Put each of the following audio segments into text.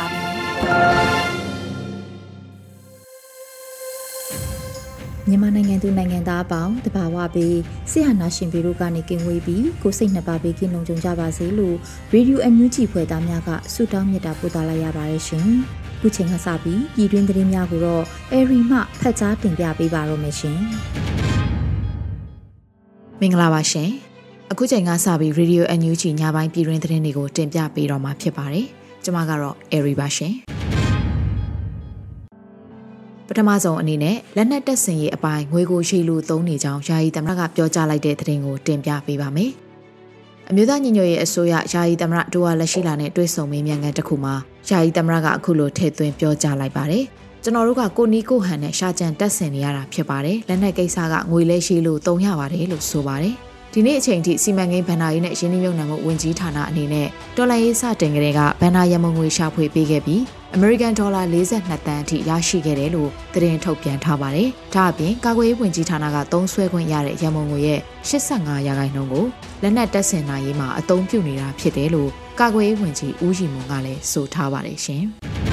ါပြီ မြန်မာနိုင်ငံသူနိုင်ငံသားအပေါင်းတဘာဝပြီးဆရာနာရှင်ပြည်တို့ကနေကင်ဝေးပြီးကိုစိတ်နှစ်ပါးပြီးကင်းလုံးကြုံကြပါစေလို့ Radio NUG ဖွဲ့သားများကဆုတောင်းမြတ်တာပို့သလာရပါတယ်ရှင်။ခုချိန်ကစပြီးပြည်တွင်းသတင်းများကိုတော့အေရီမှဖတ်ကြားတင်ပြပေးပါရမရှင်။မင်္ဂလာပါရှင်။အခုချိန်ကစပြီး Radio NUG ညပိုင်းပြည်တွင်းသတင်းတွေကိုတင်ပြပေးတော့မှာဖြစ်ပါတယ်။ ကျမကတော့ Airy ပါရှင်ပထမဆုံးအနေနဲ့လက်နက်တပ်ဆင်ရေးအပိုင်းငွေကိုရှိလူသုံးနေကြောင်းယာယီသမရကပြောကြားလိုက်တဲ့သတင်းကိုတင်ပြပေးပါမယ်အမျိုးသားညီညွတ်ရေးအစိုးရယာယီသမရဒိုဝါလက်ရှိလာနဲ့တွဲဆုံမေးမြန်းခန်းတစ်ခုမှာယာယီသမရကအခုလိုထည့်သွင်းပြောကြားလိုက်ပါတယ်ကျွန်တော်တို့ကကိုနီကိုဟန်နဲ့ရှာကြံတက်ဆင်နေရတာဖြစ်ပါတယ်လက်နက်ကိစ္စကငွေလဲရှိလို့တုံရပါတယ်လို့ဆိုပါတယ် ဒီနေ့အချိန်ထိစီမံကိန်းဗန္နာရေးနဲ့ရင်းနှီးမြှုပ်နှံမှုဝန်ကြီးဌာနအနေနဲ့ဒေါ်လာရေးစတင်ကလေးကဗန္နာရမုံငွေရှာဖွေပေးခဲ့ပြီး American Dollar 42တန်းအထိရရှိခဲ့တယ်လို့သတင်းထုတ်ပြန်ထားပါတယ်။ဒါအပြင်ကာကွယ်ရေးဝန်ကြီးဌာနကသုံးစွဲခွင့်ရတဲ့ရမုံငွေရဲ့85ရာခိုင်နှုန်းကိုလက်နက်တပ်ဆင်နိုင်ရေးမှာအသုံးပြုနေတာဖြစ်တယ်လို့ကာကွယ်ရေးဝန်ကြီးဦးရီမွန်ကလည်းဆိုထားပါတယ်ရှင်။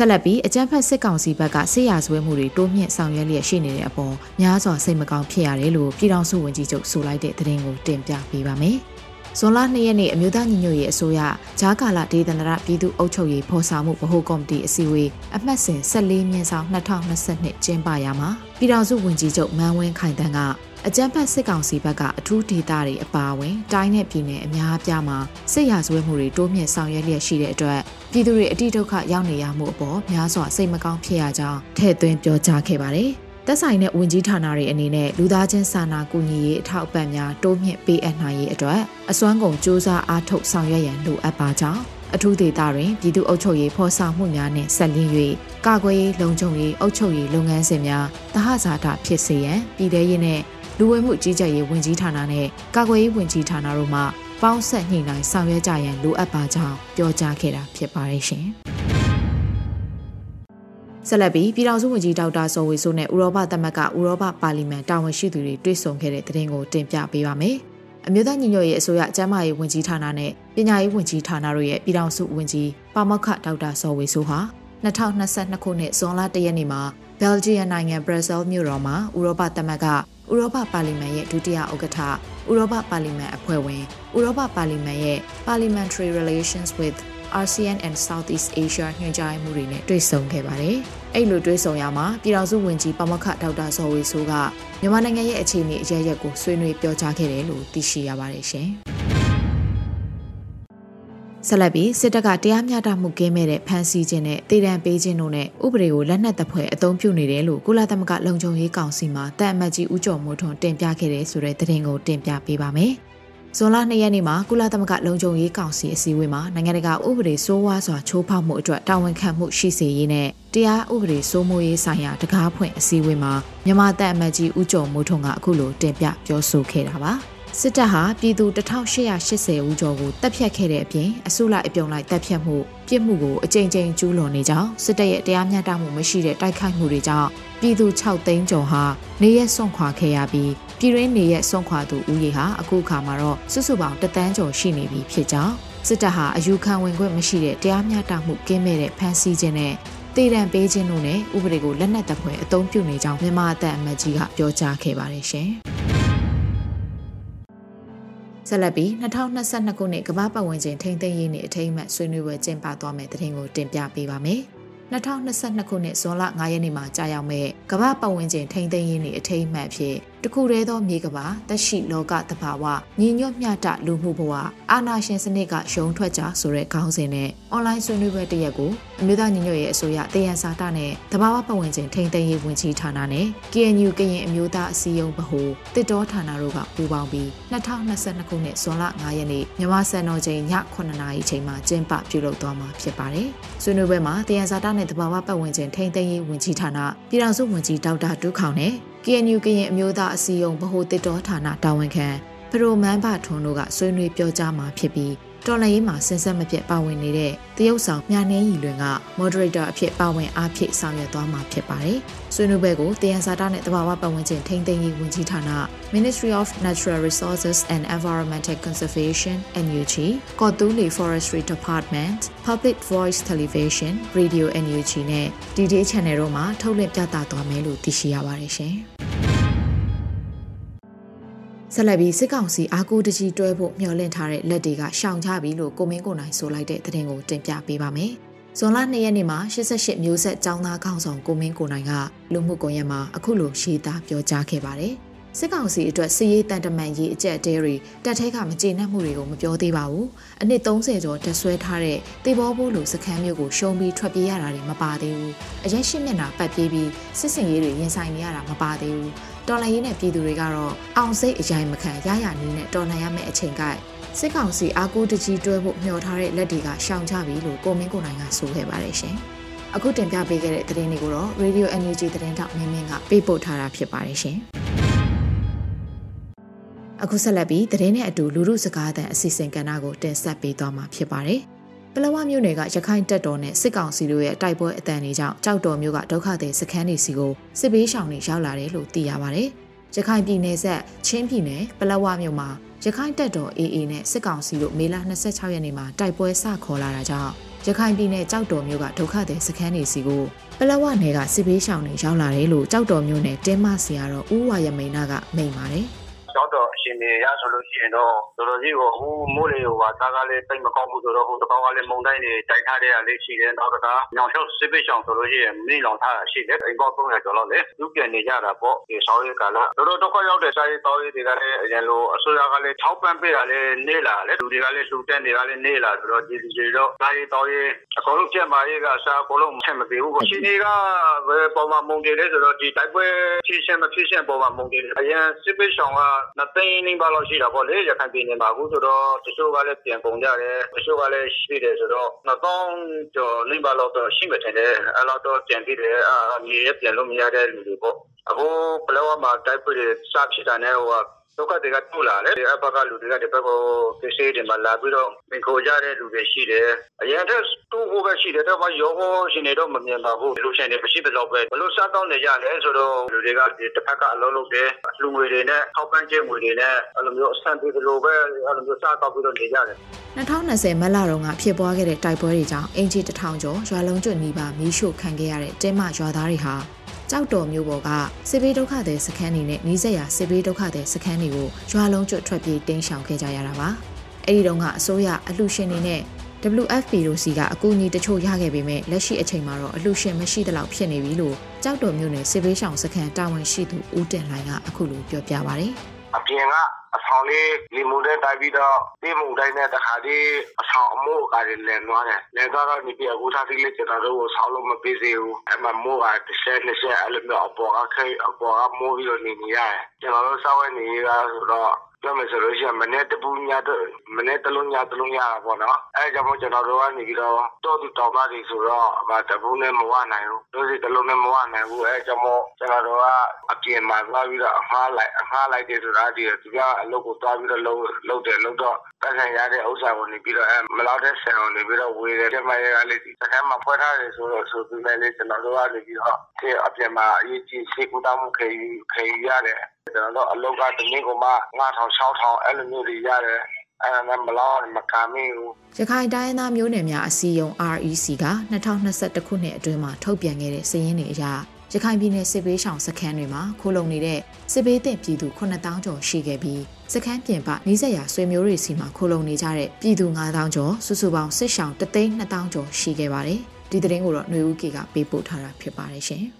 ဆက်လက်ပြီးအကြမ်းဖက်စစ်ကောင်စီဘက်ကဆေးရဆွဲမှုတွေတိုးမြင့်ဆောင်ရွက်လျက်ရှိနေတဲ့အပေါ်များစွာစိတ်မကောင်းဖြစ်ရတယ်လို့ပြည်ထောင်စုဝန်ကြီးချုပ်ဆိုလိုက်တဲ့သတင်းကိုတင်ပြပေးပါမယ်။ ဇွန်လ2ရက်နေ့အမျိုးသားညီညွတ်ရေးအစိုးရဂျားကာလာဒေသနာပြည်သူ့အုပ်ချုပ်ရေးဖော်ဆောင်မှုဗဟိုကော်မတီအစည်းအဝေးအမှတ်စဉ်14မြင်းဆောင်2022ကျင်းပရာမှာပြည်ထောင်စုဝန်ကြီးချုပ်မန်းဝင်းခိုင်တန်းကအကြမ်းဖက်စစ်ကောင်စီဘက်ကအထူးဒေသတွေအပါအဝင်တိုင်းနဲ့ပြည်နယ်အများအပြားမှာစစ်ရာဇဝတ်မှုတွေတိုးမြင့်ဆောင်ရွက်လျက်ရှိတဲ့အတွက်ပြည်သူတွေအတိဒုက္ခရောက်နေရမှုအပေါ်များစွာစိတ်မကောင်းဖြစ်ရကြောင်းထည့်သွင်းပြောကြားခဲ့ပါတယ်။ သက်ဆိုင်တဲ့ဝန်ကြီးဌာနတွေအနေနဲ့လူသားချင်းစာနာကူညီရေးအထောက်အပံ့များတိုးမြင့်ပေးအပ်နိုင်ရေးအတွက်အစွမ်းကုန်စ조사အားထုတ်ဆောင်ရွက်ရန်လိုအပ်ပါကြောင်းအထူးဒေသတွင်ပြည်သူ့အုပ်ချုပ်ရေးဖော်ဆောင်မှုများနှင့်ဆက်လျင်း၍ကာကွယ်ရေးလုံခြုံရေးအုပ်ချုပ်ရေးလုပ်ငန်းစဉ်များတဟဇာတာဖြစ်စေရန်ပြည်ထရေးနှင့်လူဝင်မှုကြီးကြပ်ရေးဝန်ကြီးဌာနနဲ့ကာကွယ်ရေးဝန်ကြီးဌာနတို့မှပေါင်းဆက်ညှိနှိုင်းဆောင်ရွက်ကြရန်လိုအပ်ပါကြောင်းပြောကြားခဲ့တာဖြစ်ပါတယ်ရှင်။ ဆက်လက်ပြီးပြည်ထောင်စုဝန်ကြီးဒေါက်တာစောဝေဆိုးနဲ့ဥရောပသမဂ္ဂဥရောပပါလီမန်တာဝန်ရှိသူတွေတွေ့ဆုံခဲ့တဲ့သတင်းကိုတင်ပြပေးပါမယ်။အမျိုးသားညီညွတ်ရေးအစိုးရကျန်းမာရေးဝန်ကြီးဌာနနဲ့ပညာရေးဝန်ကြီးဌာနတို့ရဲ့ပြည်ထောင်စုဝန်ကြီးပါမောက္ခဒေါက်တာစောဝေဆိုးဟာ2022ခုနှစ်ဇွန်လ1ရက်နေ့မှာဘယ်လ်ဂျီယံနိုင်ငံဘရပ်ဆဲလ်မြို့တော်မှာဥရောပသမဂ္ဂဥရောပပါလီမန်ရဲ့ဒုတိယဥက္ကဋ္ဌဥရောပပါလီမန်အဖွဲ့ဝင်ဥရောပပါလီမန်ရဲ့ Parliamentary Relations with ASEAN and Southeast Asia ညွှန်ကြားမှုတွေနဲ့တွေ့ဆုံခဲ့ပါတယ်။အဲ့လိုတွေ့ဆုံရမှာပြည်ထောင်စုဝန်ကြီးပမခဒေါက်တာဇော်ဝေဆိုးကမြန်မာနိုင်ငံရဲ့အခြေအနေအရရက်ကိုဆွေးနွေးပြောကြားခဲ့တယ်လို့သိရှိရပါတယ်ရှင်။ဆက်လက်ပြီးစစ်တပ်ကတရားမျှတမှုကင်းမဲ့တဲ့ဖမ်းဆီးခြင်းနဲ့တည်တံပေးခြင်းတို့နဲ့ဥပဒေကိုလက်နက်တပ်ဖွဲ့အသုံးပြုနေတယ်လို့ကုလသမဂ္ဂလုံခြုံရေးကောင်စီမှတန်အမတ်ကြီးဦးကျော်မိုးထွန်းတင်ပြခဲ့တဲ့ဆိုတဲ့သတင်းကိုတင်ပြပေးပါမယ်။ ဇွန်လ2ရက်နေ့မှာကုလသမဂ္ဂလုံခြုံရေးကောင်စီအစည်းအဝေးမှာနိုင်ငံတကာဥပဒေစိုးဝါးစွာချိုးဖောက်မှုအတွက်တာဝန်ခံမှုရှိစေရေးနဲ့တရားဥပဒေစိုးမိုးရေးဆိုင်ရာတကားဖွင့်အစည်းအဝေးမှာမြန်မာတန်အမတ်ကြီးဦးကျော်မိုးထွန်းကအခုလိုတင်ပြပြောဆိုခဲ့တာပါ။စစ်တပ်ဟာပြည်သူ1880ဦးကျော်ကိုတပ်ဖြတ်ခဲ့တဲ့အပြင်အစုလိုက်အပြုံလိုက်တပ်ဖြတ်မှုပြစ်မှုကိုအကြိမ်ကြိမ်ကျူးလွန်နေကြောင်းစစ်တပ်ရဲ့တရားမျှတမှုမရှိတဲ့တိုက်ခိုက်မှုတွေကြောင့်ပြည်သူ6သိန်းကျော်ဟာနေရက်ဆွန့်ခွာခဲ့ရပြီး ပြည်ရင်းနေရက်ဆွန့်ခွာသူဦးရေဟာအခုအခါမှာတော့စုစုပေါင်းတသန်းကျော်ရှိနေပြီဖြစ်ကြောင်းစစ်တပ်ဟာအယူခံဝင်ခွင့်မရှိတဲ့တရားမျှတမှုကင်းမဲ့တဲ့ဖမ်းဆီးခြင်းနဲ့တည်တံပေးခြင်းတို့နဲ့ဥပဒေကိုလက်နက်တပ်ဖွဲ့အသုံးပြုနေကြောင်းမြန်မာအသံအမတ်ကြီးကပြောကြားခဲ့ပါတယ်ရှင်။ဆက်လက်ပြီး2022ခုနှစ်ကမ္ဘာပတ်ဝန်းကျင်ထိန်းသိမ်းရေးနှင့်အထိမ်းအမှတ်ဆွေးနွေးပွဲကျင်းပသွားမယ့်တဲ့တင်ကိုတင်ပြပေးပါမယ်။2022ခုနှစ်ဇွန်လ9ရက်နေ့မှာကြာရောက်မဲ့ကမ္ဘာပတ်ဝန်းကျင်ထိန်းသိမ်းရေးနှင့်အထိမ်းအမှတ်ဖြစ်တခုတည်းသောမြေကမ္ဘာတက်ရှိလောကတဘာဝညီညွတ်မျှတလူမှုဘဝအာနာရှင်စနစ်ကရုံထွက်ကြဆိုတဲ့ခေါင်းစဉ်နဲ့အွန်လိုင်းဆွေးနွေးပွဲတစ်ရက်ကိုအမျိုးသားညီညွတ်ရေးအစိုးရတယံစာတနဲ့တဘာဝပတ်ဝန်းကျင်ထိန်းသိမ်းရေးဝန်ကြီးဌာနနဲ့ KNU ကရင်အမျိုးသားအစည်းအရုံးဗဟိုတစ်တော်ဌာနတို့ကပူးပေါင်းပြီး2022ခုနှစ်ဇွန်လ9ရက်နေ့မြန်မာစံတော်ချိန်ည9:00နာရီချိန်မှာကျင်းပပြုလုပ်သွားမှာဖြစ်ပါတယ်။ဆွေးနွေးပွဲမှာတယံစာတနဲ့တဘာဝပတ်ဝန်းကျင်ထိန်းသိမ်းရေးဝန်ကြီးဌာနပြည်ထောင်စုဝန်ကြီးဒေါက်တာတူးခေါင်နဲ့ KNU ကရင်အမျိုးသားအစည်းအရုံးဗဟိုတစ်တော်ဌာနတာဝန်ခံဖရိုမန်ဘထွန်းတို့ကဆွေးနွေးပြောကြားမှာဖြစ်ပြီးတော်လှန်ရေးမှာဆင်ဆက်မပြတ်ပါဝင်နေတဲ့တရုတ်ဆောင်မြနှင်းရီလွင်က moderator အဖြစ်ပါဝင်အားဖြည့်ဆောင်ရွက်သွားမှာဖြစ်ပါတယ်။ဆွေးနွေးပွဲကိုတယန်စာတာနဲ့တဘာဝပတ်ဝန်းကျင်ထိန်းသိမ်းရေးဝန်ကြီးဌာန Ministry of Natural Resources and Environmental Conservation NUG ကော်တူးလီ Forestry Department Public Voice Television Radio NUG နဲ့ DD Channel တို့မှာထုတ်လွှင့်ပြသသွားမယ်လို့သိရှိရပါတယ်ရှင်။ ဆက်လက်ပြီးစစ်ကောင်စီအားကိုတကြီးတွဲဖို့မျှော်လင့်ထားတဲ့လက်တွေကရှောင်ချပြီလို့ကိုမင်းကိုနိုင်ဆိုလိုက်တဲ့သတင်းကိုတင်ပြပေးပါမယ်။ဇွန်လ2ရက်နေ့မှာ88မျိုးဆက်ចောင်းသားခေါင်းဆောင်ကိုမင်းကိုနိုင်ကလူမှုကွန်ရက်မှာအခုလိုရေးသားပြောကြားခဲ့ပါတယ်။စစ်ကောင်စီအတွက်စီရေးတန်တမန်ရေးအကြက်တဲတွေတက်ထဲကမကျေနပ်မှုတွေကိုမပြောသေးပါဘူး။အနှစ်30ကျော်တက်ဆွဲထားတဲ့တေဘောဘိုးလိုစခန်းမျိုးကိုရှုံးပြီးထွက်ပြေးရတာတွေမပါသေးဘူး။အရက်ရှိမျက်နှာပတ်ပြေးပြီးစစ်စင်ရေးတွေရင်ဆိုင်နေရတာမပါသေးဘူး။ တော်လှန်ရေးနဲ့ပြည်သူတွေကတော့အောင်စိတ်အရင်မခံရရနီးနဲ့တော်လှန်ရမယ့်အချိန်ကစစ်ကောင်စီအားကိုးတကြီးတွဲဖို့မျှော်ထားတဲ့လက်တွေကရှောင်ချပြီလို့ကိုမင်းကိုနိုင်ကဆိုခဲ့ပါတယ်ရှင်။အခုတင်ပြပေးခဲ့တဲ့သတင်းတွေကိုတော့ Radio NUG သတင်းတောက်မင်းမင်းကပေးပို့ထားတာဖြစ်ပါတယ်ရှင်။အခုဆက်လက်ပြီးသတင်းနဲ့အတူလူမှုစကားသံအစီအစဉ်ကဏ္ဍကိုတင်ဆက်ပေးသွားမှာဖြစ်ပါတယ်။ ပလဝမြို့နယ်ကရခိုင်တပ်တော်နဲ့စစ်ကောင်စီတို့ရဲ့တိုက်ပွဲအတန်တွေကြောင့်ကြောက်တော်မြို့ကဒုက္ခသည်စခန်းတွေစီကိုစစ်ဘေးရှောင်တွေရောက်လာတယ်လို့သိရပါတယ်။ရခိုင်ပြည်နယ်ဆက်ချင်းပြည်နယ်ပလဝမြို့မှာရခိုင်တပ်တော် AA နဲ့စစ်ကောင်စီတို့မေလ26ရက်နေ့မှာတိုက်ပွဲစခေါ်လာတာကြောင့်ရခိုင်ပြည်နယ်ကြောက်တော်မြို့ကဒုက္ခသည်စခန်းတွေစီကိုပလဝနယ်ကစစ်ဘေးရှောင်တွေရောက်လာတယ်လို့ကြောက်တော်မြို့နယ်တင်းမစီယာတော်ဦးဝါရမိန်နာကမိန့်ပါတယ်။ ရှင်နေရဆိုလို့ရှိရင်တော့တော်တော်ကြီးကိုဟိုမိုးလေဟိုဟာသားကလည်းတိတ်မကောင်းဘူးဆိုတော့ဟိုတကောင်ကလည်းမုံတိုင်းနေတိုက်ထားတဲ့အားလေးရှိတယ်နောက်တစ်ခါညောင်လျှောက်စစ်ပစ်ဆောင်ဆိုလို့ရှိရင်မိလောင်ထားတာရှိတယ်အိမ်ပေါက်300ကျော်လောက်လေသူပြန်နေကြတာပေါ့ဒီဆောင်ရဲကလာတော်တော်ဒုက္ခရောက်တဲ့စားရေးတောင်းရေးတွေကလည်းအရင်လိုအစိုးရကလည်းထောက်ပံ့ပေးတာလည်းနေလာလေလူတွေကလည်းလှူတက်နေတာလည်းနေလာဆိုတော့ဒီဒီတွေတော့စားရေးတောင်းရေးအကုန်လုံးပြတ်မာရေးကစားအကုန်လုံးချက်မပေးဘူးပေါ့ရှင်တွေကဘယ်ပေါ်မှာမုံတယ်လဲဆိုတော့ဒီတိုက်ပွဲဖြစ်ရှင်မဖြစ်ရှင်ပေါ်မှာမုံတယ်အရင်စစ်ပစ်ဆောင်ကနှစ်သိန်းနှင်းပါလောက်ရှိတာပေါ့လေရခိုင်ပြည်နယ်မှာအခုဆိုတော့တချို့ကလည်းပြန်ကုန်ကြတယ်တချို့ကလည်းရှိတယ်ဆိုတော့2000ကျော်နှင်းပါလောက်တော့ရှိမှထင်တယ်အဲ့လောက်တော့ပြန်ပြီးတယ်အာမြေရပြန်လို့မရတဲ့လူတွေပေါ့အခုပလောမှာတိုက်ပွဲတွေစဖြစ်တာနဲ့ဟို ဒုက္ခတွေကတူလာတယ်အဘကလူတွေကဒီဘက်ကိုပစ္စည်းတွေမှာလာပြီးတော့ပင်ခိုကြတဲ့လူတွေရှိတယ်အရင်တည်းတူဖို့ပဲရှိတယ်တော့ဘာရောဟောရှင်တွေတော့မမြင်ပါဘူးလူရှင်တွေမရှိတဲ့လောက်ပဲဘလို့စားတောင်းနေကြလဲဆိုတော့လူတွေကဒီတစ်ဖက်ကအလုံးလုံးတယ်လူငွေတွေနဲ့ထောက်ပံ့ခြင်းငွေတွေနဲ့အဲ့လိုမျိုးအဆန်ပြေလိုပဲအဲ့လိုမျိုးစားတောက်ပြီးတော့နေကြတယ်2020မက်လာတုန်းကဖြစ်ပွားခဲ့တဲ့တိုက်ပွဲတွေကြောင့်အင်ဂျီတထောင်ကျော်ရွာလုံးကျွတ်နီးပါမီးရှို့ခံခဲ့ရတဲ့တဲမရွာသားတွေဟာ ကြောက်တော်မျိုးပေါ်ကစစ်ဘေးဒုက္ခသည်စခန်းတွေနဲ့နီးစပ်ရာစစ်ဘေးဒုက္ခသည်စခန်းတွေကိုရွာလုံးကျွတ်ထွက်ပြေးတင်းရှောင်ခဲ့ကြရတာပါ။အဲဒီတုန်းကအစိုးရအလှရှင်တွေနဲ့ WFP တို့စီကအကူအညီတချို့ရခဲ့ပေမဲ့လက်ရှိအချိန်မှာတော့အလှရှင်မရှိတဲ့လောက်ဖြစ်နေပြီလို့ကြောက်တော်မျိုးနယ်စစ်ဘေးရှောင်စခန်းတာဝန်ရှိသူဦးတင်လှိုင်ကအခုလိုပြောပြပါဗျ။အပြင်က အဆောင်လေးလီမူတဲ့တိုက်ပြီးတော့ဒီမူတိုင်းနဲ့တခါတည်းအဆောင်အမိုးကလည်းလည်သွားတယ်လည်သွားတော့ဒီပြအခုသားတိလေးကျွန်တော်တို့ဆောင်းလို့မပေးစေဘူးအဲ့မှာမိုးကတစ်ဆက်နှစ်ဆက်အဲ့လိုမျိုးအပေါ်ကခဲအပေါ်ကမိုးပြီးတော့နေနေရတယ်ကျွန်တော်တို့စောင်းဝဲနေရဆိုတော့ ပြောမယ်ဆိုလို့ရှိရင်မနေ့တပူညတော့မနေ့တလုံးညတလုံးရတာပေါ့နော်အဲကြောင့်ကျွန်တော်တို့ကနေပြီးတော့တော့သူတောင်းသားတွေဆိုတော့ဗာတပူနဲ့မဝနိုင်ဘူးတို့စီတလုံးနဲ့မဝနိုင်ဘူးအဲကြောင့်မို့ကျွန်တော်တို့ကအပြင်မှာသွားပြီးတော့အမှားလိုက်အမှားလိုက်တယ်ဆိုတာဒီသူကအလုပ်ကိုသွားပြီးတော့လုပ်လုပ်တယ်လုပ်တော့ပတ်ဆိုင်ရတဲ့ဥစ္စာကိုနေပြီးတော့အဲမလောက်တဲ့ဆန်ကိုနေပြီးတော့ဝေတယ်တဲ့မရကလေးဒီစကန်မှာဖွက်ထားတယ်ဆိုတော့ဆိုပြီးလည်းကျွန်တော်တို့ကနေပြီးတော့ဒီအပြင်မှာအရေးကြီးစေကူတောင်းမှုခေခေရတယ်ကျွန်တော်တို့အလုပ်ကတနည်းကမှ9000 6000အဲ့လိုမျိုးတွေရတယ်အဲ့ဒါနဲ့မလောက်မကမီဘူးရခိုင်တိုင်းသားမျိုးနယ်များအစည်းအရုံး REC က2021ခုနှစ်အတွင်းမှာထုတ်ပြန်ခဲ့တဲ့စာရင်းတွေအရ ရခိုင်ပြည်နယ်စစ်ဘေးရှောင်စခန်းတွေမှာခိုးလုံနေတဲ့စစ်ဘေးသင့်ပြည်သူ9000ကျော်ရှိခဲ့ပြီးစခန်းပြင်ပနီးစပ်ရာဆွေမျိုးတွေစီမှာခိုးလုံနေကြတဲ့ပြည်သူ9000ကျော်စုစုပေါင်းစစ်ရှောင်3,200ကျော်ရှိခဲ့ပါတယ်။ဒီသတင်းကိုတော့ຫນွေဦးကေကပေးပို့ထားတာဖြစ်ပါတယ်ရှင်။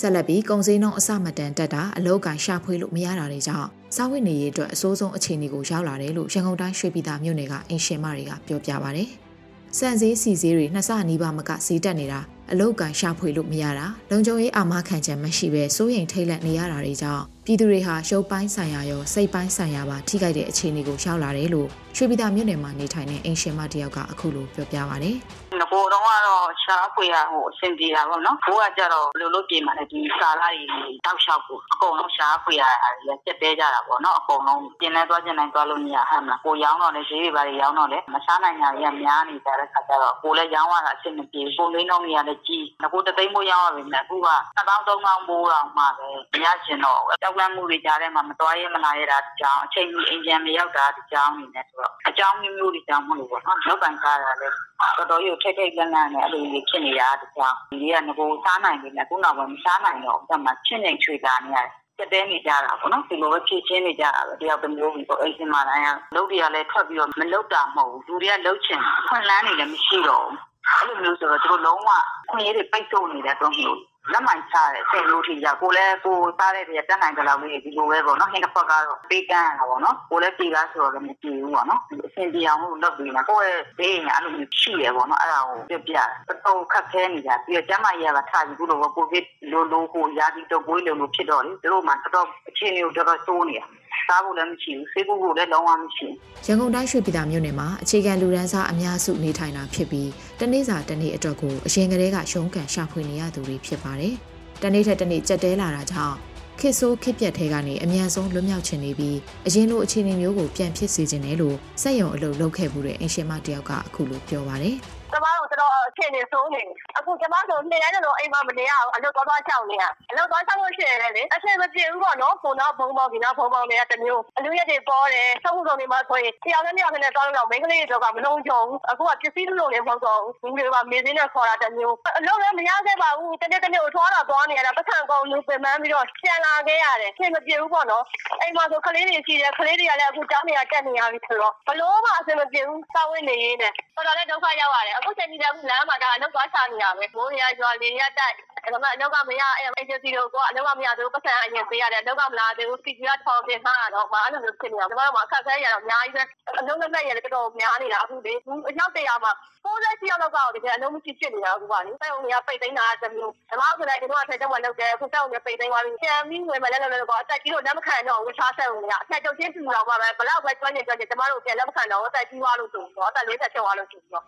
ဆက်လက်ပြီးကုံစင်းနှုံအစမတန်တက်တာအလောက်ကန်ရှာဖွေလို့မရတာတွေကြောင့်စားဝတ်နေရေးအတွက်အစိုးဆုံးအခြေအနေကိုရောက်လာတယ်လို့ရန်ကုန်တိုင်းရွှေပြည်သာမြို့နယ်ကအင်ရှင်မတွေကပြောပြပါဗျ။စံစည်းစီစည်းတွေနှစ်ဆနီးပါးမကစီးတက်နေတာ အလောက်ကန်ရှာဖွေလို့မရတာလုံခြုံရေးအာမခံချက်မရှိဘဲစိုးရိမ်ထိတ်လန့်နေရတာတွေကြောင့် ပြည်သူတွေဟာရုပ်ပိုင်းဆိုင်ရာရောစိတ်ပိုင်းဆိုင်ရာပါထိခိုက်တဲ့အခြေအနေကိုရောက်လာတယ်လို့ရွှေပြည်သာမြို့နယ်မှာနေထိုင်တဲ့အင်ရှင်မတယောက်ကအခုလိုပြောပြပါဗျ။ငကိုတော့ကတော့ရှားဖွေရဟိုအဆင်ပြေတာပေါ့နော်။ဘိုးကကြတော့ဘယ်လိုလုပ်ပြင်မှာလဲဒီစာလာတွေတောက်လျှောက်ကိုအကုန်လုံးရှားဖွေရတာတွေစက်တဲကြတာပေါ့နော်။အကုန်လုံးကျင်နေသွားကျင်နိုင်သွားလို့မရဟမ်မလား။ကိုရောင်းတော့လေဈေးတွေပါတွေရောင်းတော့လေမစားနိုင်တာတွေကများနေကြတဲ့ခါကျတော့ကိုလည်းရောင်းရတာအဆင်မပြေဘူး။ကိုလေးနှုံးတွေကလည်းကြီး။ငကိုတသိန်းမိုးရောင်းရပြီမဲ့အခုက2000 3000မိုးတော့မှပဲမရချင်တော့တောက်လန့်မှုတွေကြားထဲမှာမတော်ရဲမလာရတာဒီကြောင်အချိန်ကြီးအင်ဂျင်မရောက်တာဒီကြောင်နေနဲ့ဆိုတော့အကြောင်းမျိုးမျိုးတွေကြောင့်မလို့ပေါ့နော်လောက်ကန်ကားတာလည်းတော်တော်ကြီးထိတ်ထိတ်လန့်လန့်နဲ့အဲ့လိုကြီးဖြစ်နေတာဒီကြောင်ဒီကငကိုစားနိုင်ပြီနဲ့ခုနောက်ပိုင်းမစားနိုင်တော့အဲ့မှာချင်းနေချွေတာနေရတယ်စက်တဲနေကြတာပေါ့နော်ဒီလိုပဲဖြည့်ချင်းနေကြတာပဲတယောက်တစ်မျိုးပြီးပေါ့အိမ်စင်မာတိုင်းကလုပ်တွေကလည်းထွက်ပြီးတော့မလုပ်တာမဟုတ်ဘူးလူတွေကလှုပ်ချင်ခွန်လန်းနေလည်းမရှိတော့ဘူးအဲ့လိုမျိုးဆိုတော့သူတို့လုံးဝခွင့်ရည်ပိတ်ဆို့နေတဲ့တော့မျိုး လက်မှန်ချတဲ့စိတ်လို့ထိကြကိုလည်းကိုစားတဲ့တည်းတက်နိုင်ကြလောက်လေးဒီလိုပဲပေါ့နော်ဟင်းတစ်ဖက်ကတော့ပေးကမ်းရတာပေါ့နော်ကိုလည်းပြေကားဆိုတော့လည်းမပြေဘူးပေါ့နော်အဆင်ပြေအောင်လို့လုပ်ပြီးမှကိုယ့်ရဲ့ဘေးညာအဲ့လိုမျိုးရှိရပေါ့နော်အဲ့ဒါကိုပြပြတော်တော်ခက်ခဲနေကြပြီးတော့ကျမကြီးကထားပြီးခုလိုကိုဗစ်လိုလိုကိုရာသီတော့ဘွေးလိုလိုဖြစ်တော့လေသူတို့မှတော်တော်အခြေအနေကိုတော်တော်စိုးနေတာ စားဖို့လည်းမရှိဘူးဆေးကုဖို့လည်းလုံးဝမရှိရန်ကုန်တိုင်းရွှေပြည်သာမြို့နယ်မှာအခြေခံလူရန်စားအများစုနေထိုင်တာဖြစ်ပြီးတနေ့စာတနေ့အတွက်ကိုအရင်ကတည်းကရှုံးကန်ရှာဖွေနေရသူတွေဖြစ်ပါတယ်။တနေ့ထက်တနေ့ကြက်တဲလာတာကြောင့်ခစ်ဆိုးခစ်ပြက်ထဲကနေအမြန်ဆုံးလွတ်မြောက်ချင်နေပြီးအရင်လိုအခြေအနေမျိုးကိုပြန်ဖြစ်စေချင်တယ်လို့စက်ရုံအလုပ်လုပ်ခဲ့မှုတဲ့အင်ရှင်မတယောက်ကအခုလိုပြောပါတယ်။ ကျမတို့ တော်တော်အခြေအနေဆိုးနေအခုကျမတို့နေရတယ်လို့အိမ်မှာမနေရအောင်အလုပ်သွားသွားချောင်းနေရအလုပ်သွားချောင်းလို့ရှိရင်လေအချိန်မပြေဘူးပေါ့နော်ပုံတော့ဘုံပေါင်းဒီနောက်ဘုံပေါင်းတွေကတမျိုး အလူရက်တွေပေါ်တယ်သုံးခုဆုံးနေမှာဆိုရင်တရားနဲ့တရားနဲ့တောင်းတော့မိန်းကလေးတွေကမလုံးကြုံအခုက ပစ္စည်းလုံးလည်း မဟုတ်တော့ဘူးဒီလိုကမေးစင်းနဲ့ခေါ်တာတမျိုး အလုပ်လည်း မရခဲ့ပါဘူး တနေ့တနေ့ကိုထွားတာသွားနေရတာပတ်စံကုန်လူပင်ပန်းပြီးတော့ ပြန်လာခဲ့ရတယ်အချိန်မပြေဘူးပေါ့နော် အိမ်မှာဆို ကလေးတွေရှိတယ် ကလေးတွေကလည်း အခုကြားနေရတက်နေရပြီဆိုတော့ဘလို့မှ အဆင်မပြေဘူး စာဝင်နေရင်းနဲ့ တော်တော်လည်း ဒုက္ခရောက်ရတယ်အခုချိန်ကြီးကလမ်းမှာဒါအလုပ်သွားချနေရပဲမိုးရရွာလေရတက်ဒါမှအလောက်ကမရအဲ agency တို့ကအလောက်ကမရသေးဘူးပတ်စံအရင်ပေးရတယ်အလောက်ကမလာသေးဘူး CG ကထောင်တင်ထားတော့မအဲ့လိုမျိုးဖြစ်နေတာကျွန်တော်တို့ကအခက်ခဲရတော့အများကြီးပဲအလုံးလက်လက်ရတော်တော်များနေတာအခုလေအရောက်တရာမှာ60ရောက်တော့တကယ်အလုံးမရှိဖြစ်နေတာအခုပါလေစိုက်ုံတွေကပိတ်သိမ်းတာတမျိုးဓမ္မဆိုတဲ့ဒီတော့အထက်ကျမှလောက်တယ်အခုစိုက်ုံတွေပိတ်သိမ်းသွားပြီပြန်ပြီးဝင်မလဲလဲလဲတော့အတက်ကြီးတော့လက်မခံတော့ဝှချဆက်ုံတွေကအထက်ကျုပ်ချင်းပြူတော့ပါပဲဘလောက်ပဲကျွမ်းနေကျွမ်းနေကျမတို့ပြန်လက်မခံတော့အတက်ကြီးသွားလို့ဆိုတော့အတက်40ကျော်သွားလို့ဆိုတော့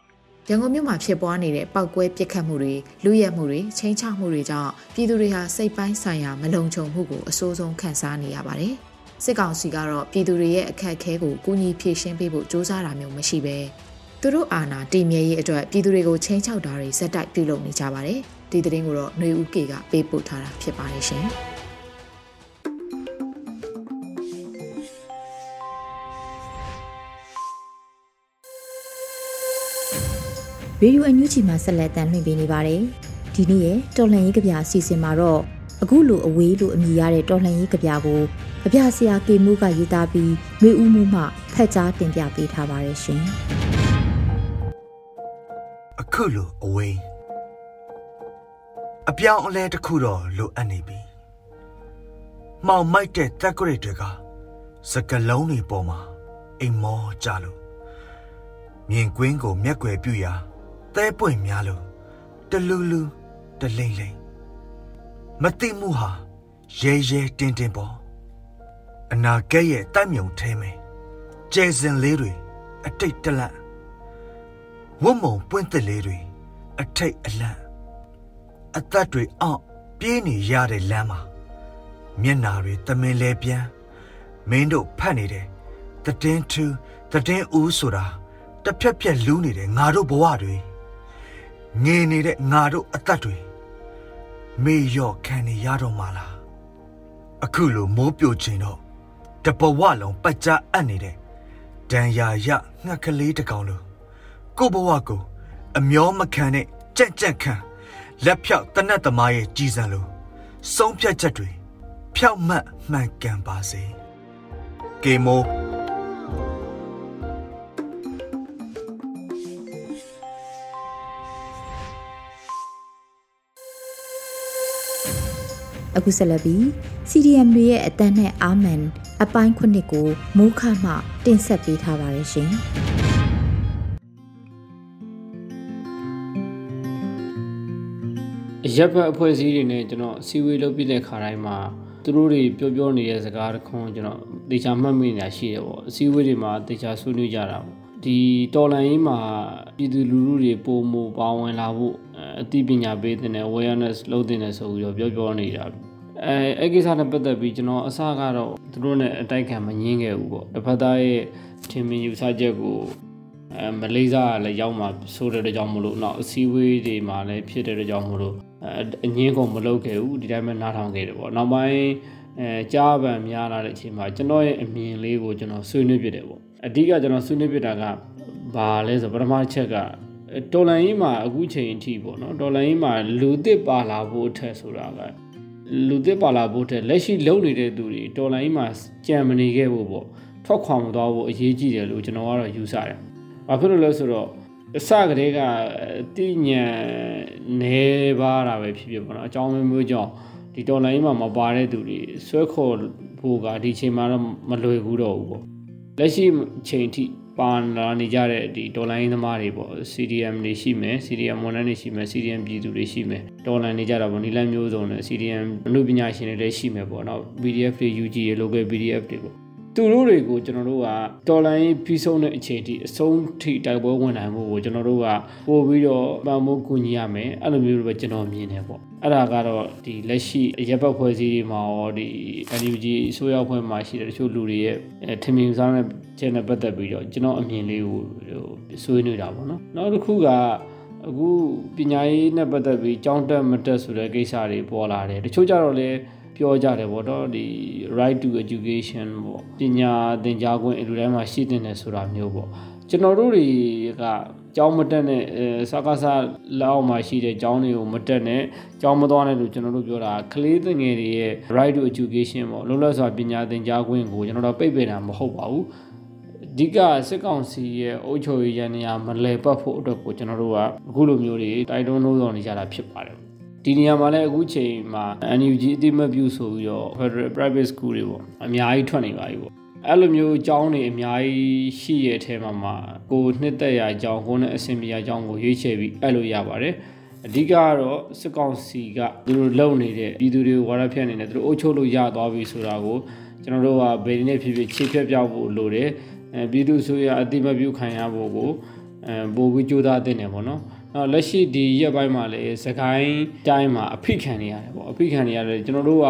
ရန်ကုန်မြို့မှာဖြစ်ပွားနေတဲ့ပောက်ကွဲပစ်ခတ်မှုတွေလူရဲမှုတွေချင်းချမှုတွေကြောင့်ပြည်သူတွေဟာစိတ်ပိုင်းဆိုင်ရာမလုံခြုံမှုကိုအဆိုးဆုံးခံစားနေရပါတယ်။စစ်ကောင်စီကတော့ပြည်သူတွေရဲ့အခက်အခဲကိုကူညီဖြေရှင်းပေးဖို့စ조사တာမျိုးမရှိပဲသူတို့အာဏာတည်မြဲရေးအတွက်ပြည်သူတွေကိုချင်းချောက်တာတွေဇက်တိုက်ပြုလုပ်နေကြပါတယ်။ဒီသတင်းကိုတော့ຫນွေဦးကေကပေးပို့ထားတာဖြစ်ပါတယ်ရှင်။ ရေဒီယိုအန်ယူဂျီမှာဆက်လက်တမ်းလွှင့်ပေးနေပါတယ်။ဒီနေ့ရဲ့တော်လှန်ရေးကြပြအစီအစဉ်မှာတော့အခုလိုအဝေးလိုအမည်ရတဲ့တော်လှန်ရေးကြပြကိုကြပြဆရာကေမိုးကရေးသားပြီးမျိုးဦးမှုမှဖက်ကြားတင်ပြပေးထားပါတယ်ရှင်။အခုလိုအဝေးအပြောင်းအလဲတစ်ခုတော့လိုအပ်နေပြီ။မှောင်မိုက်တဲ့တက်ကြရတွေကစကလုံးတွေပေါ်မှာအိမ်မောကြလို့မြင်ကွင်းကိုမျက်ွယ်ပြူရာ သဲပွင့်များလို့တလူလူတလိမ့်လိမ့်မသိမှုဟာရဲရဲတင်းတင်းပေါ်အနာကဲ့ရဲ့တိုက်မြုံထဲမယ်ကျဲစင်လေးတွေအတိတ်တလန့်ဝတ်မုံပွင့်သက်လေးတွေအထိတ်အလန့်အသက်တွေအောင့်ပြေးနေရတဲ့လမ်းမှာမျက်နာတွေတမင်လဲပြန်မင်းတို့ဖတ်နေတယ်တည်င်းသူတည်င်းဦးဆိုတာတစ်ဖြက်ဖြက်လူးနေတယ်ငါတို့ဘဝတွေ ငေနေတဲ့ငါတို့အသက်တွေမေ့ရော့ခံနေရတော့မှလားအခုလိုမိုးပြိုချိန်တော့တပဝလုံးပတ်ကြအပ်နေတဲ့ဒံယာရငှက်ကလေးတကောင်လိုကိုဘဝကိုအမျောမခံနဲ့ကြက်ကြက်ခံလက်ဖြောက်တနတ်သမားရဲ့ကြည်စံလိုဆုံးဖြတ်ချက်တွေဖြောက်မှတ်မှန်ကန်ပါစေကေမို အခုဆက်လက်ပြီး CDM တွေရဲ့အတန်းနဲ့အာမန်အပိုင်းခုနှစ်ကိုမိုးခမှတင်ဆက်ပေးထားပါတယ်ရှင်။ရက်ဘက်အဖွဲ့အစည်းတွေနဲ့ကျွန်တော်အစည်းအဝေးလုပ်ပြတဲ့ခါတိုင်းမှာသူတို့တွေပြောပြောနေတဲ့စကားတခွန်းကျွန်တော်တေချာမှတ်မိနေတာရှိတယ်ပေါ့အစည်းအဝေးတွေမှာတေချာဆွေးနွေးကြတာပေါ့ဒီတော်လန်ရေးမှာပြည်သူလူထုတွေပုံမပါဝင်လာဖို့အသိပညာပေးတဲ့ awareness လုပ်တဲ့ဆိုပြီးတော့ပြောပြောနေတာ အဲအဲ့ကိစ္စနဲ့ပတ်သက်ပြီးကျွန်တော်အစကတော့သူတို့နဲ့အတိုက်ခံမငင်းခဲ့ဘူးပေါ့တစ်ဖက်သားရဲ့ထင်မြင်ယူဆချက်ကိုအဲမလေးစားလည်းရောက်မှာဆိုတဲ့ကြောင့်မလို့နောက်အစည်းအဝေးတွေမှာလည်းဖြစ်တဲ့ကြောင့်မလို့အငင်းကုန်မလုပ်ခဲ့ဘူးဒီတိုင်းပဲနားထောင်ခဲ့တယ်ပေါ့နောက်ပိုင်းအဲကြားပံများလာတဲ့အချိန်မှာကျွန်တော်ရဲ့အမြင်လေးကိုကျွန်တော်ဆွေးနွေးပြတယ်ပေါ့အဓိကကျွန်တော်ဆွေးနွေးပြတာကဘာလဲဆိုပထမချက်ကတော်လန်ကြီးမှာအခုချိန်အထိပေါ့နော်တော်လန်ကြီးမှာလူသစ်ပါလာဖို့အထက်ဆိုတာက လူသစ်ပါလာဖို့တဲ့လက်ရှိလုံနေတဲ့သူတွေတော်လိုင်းမှာကြံမနေခဲ့ဖို့ပေါ့ထွက်ခွာမသွားဖို့အရေးကြီးတယ်လို့ကျွန်တော်ကတော့ယူဆတယ်။ဘာဖြစ်လို့လဲဆိုတော့အစကတည်းကတိညာနေပါတာပဲဖြစ်ဖြစ်ပေါ့နော်အကြောင်းမျိုးကြောင့်ဒီတော်လိုင်းမှာမပါတဲ့သူတွေဆွဲခေါ်ဖို့ကဒီချိန်မှာတော့မလွယ်ဘူးတော့ဘူးပေါ့လက်ရှိချိန်ထိ ပါလာနေကြတဲ့ဒီဒေါ်လာရင်းသမားတွေပေါ့ CDM တွေရှိမယ် CDM ဝန်ထမ်းတွေရှိမယ် CDM ပြည်သူတွေရှိမယ်ဒေါ်လာနေကြတာပေါ့နီလန်းမျိုးစုံနဲ့ CDM အမှုပညာရှင်တွေလည်းရှိမယ်ပေါ့နော် PDF တွေ UG တွေ local PDF တွေပေါ့ သူတို့တွေကိုကျွန်တော်တို့ကတော်လိုင်းပြီးဆုံးတဲ့အချိန်ထိအဆုံးထိတိုက်ပွဲဝင်နိုင်မှုကိုကျွန်တော်တို့ကပို့ပြီးတော့ပံ့ပိုးကူညီရမယ်အဲ့လိုမျိုးပဲကျွန်တော်မြင်တယ်ပေါ့အဲ့ဒါကတော့ဒီလက်ရှိရပ်ပတ်ဖွဲ့စည်းတွေမှာရောဒီ NUG အစိုးရဖွဲ့မှာရှိတဲ့တချို့လူတွေရဲ့ထင်မြင်စားတဲ့ချက်နဲ့ပတ်သက်ပြီးတော့ကျွန်တော်အမြင်လေးကိုဆွေးနွေးတာပေါ့နော်နောက်တစ်ခုကအခုပညာရေးနဲ့ပတ်သက်ပြီးကြောင်းတက်မတက်ဆိုတဲ့ကိစ္စတွေပေါ်လာတယ်တချို့ကြတော့လည်း ပြောကြတယ်ပေါ့တော့ဒီ right to education ပေါ့ပညာသင်ကြားခွင့်အလူတိုင်းမှာရှိတဲ့နယ်ဆိုတာမျိုးပေါ့ကျွန်တော်တို့တွေကကျောင်းမတက်နဲ့စကားစားလောက်မှာရှိတဲ့ကျောင်းတွေကိုမတက်နဲ့ကျောင်းမသွားနဲ့လို့ကျွန်တော်တို့ပြောတာကလေးငယ်တွေရဲ့ right to education ပေါ့လောလောဆယ်ပညာသင်ကြားခွင့်ကိုကျွန်တော်တို့ပိတ်ပင်တာမဟုတ်ပါဘူးအဓိကစစ်ကောင်စီရဲ့အုပ်ချုပ်ရေးရန်နေရာမလဲပတ်ဖို့အတွက်ကိုကျွန်တော်တို့ကအခုလိုမျိုးတွေတိုက်တွန်းလို့ဆောင်နေကြတာဖြစ်ပါတယ် ဒီနေရာမှာလည်းအခုချိန်မှာ NUG အတိမပြုဆိုပြီးတော့ Federal Private School တွေပေါ့အများကြီးထွက်နေပါပြီပေါ့အဲ့လိုမျိုးအကြောင်းတွေအများကြီးရှိရဲ့အထဲမှာမှာကိုနှစ်သက်ရာအကြောင်းကိုနဲ့အဆင်ပြေရာအကြောင်းကိုရွေးချယ်ပြီးအဲ့လိုရပါတယ်အဓိကကတော့စစ်ကောင်စီကသူတို့လုံနေတဲ့ပြည်သူတွေကိုဝါရဖြတ်နေတယ်သူတို့အုပ်ချုပ်လို့ရသွားပြီဆိုတာကိုကျွန်တော်တို့ကဘယ်နည်းဖြစ်ဖြစ်ခြေဖြတ်ပြောက်ဖို့လိုတယ်အဲပြည်သူဆိုရအတိမပြုခံရဖို့ကိုအဲပို့ပြီးကြိုးစားတင်တယ်ပေါ့နော် နောက်လက်ရှိဒီရက်ပိုင်းမှာလည်းစကိုင်းတိုင်းမှာအဖိခံနေရတယ်ပေါ့အဖိခံနေရတယ်ကျွန်တော်တို့က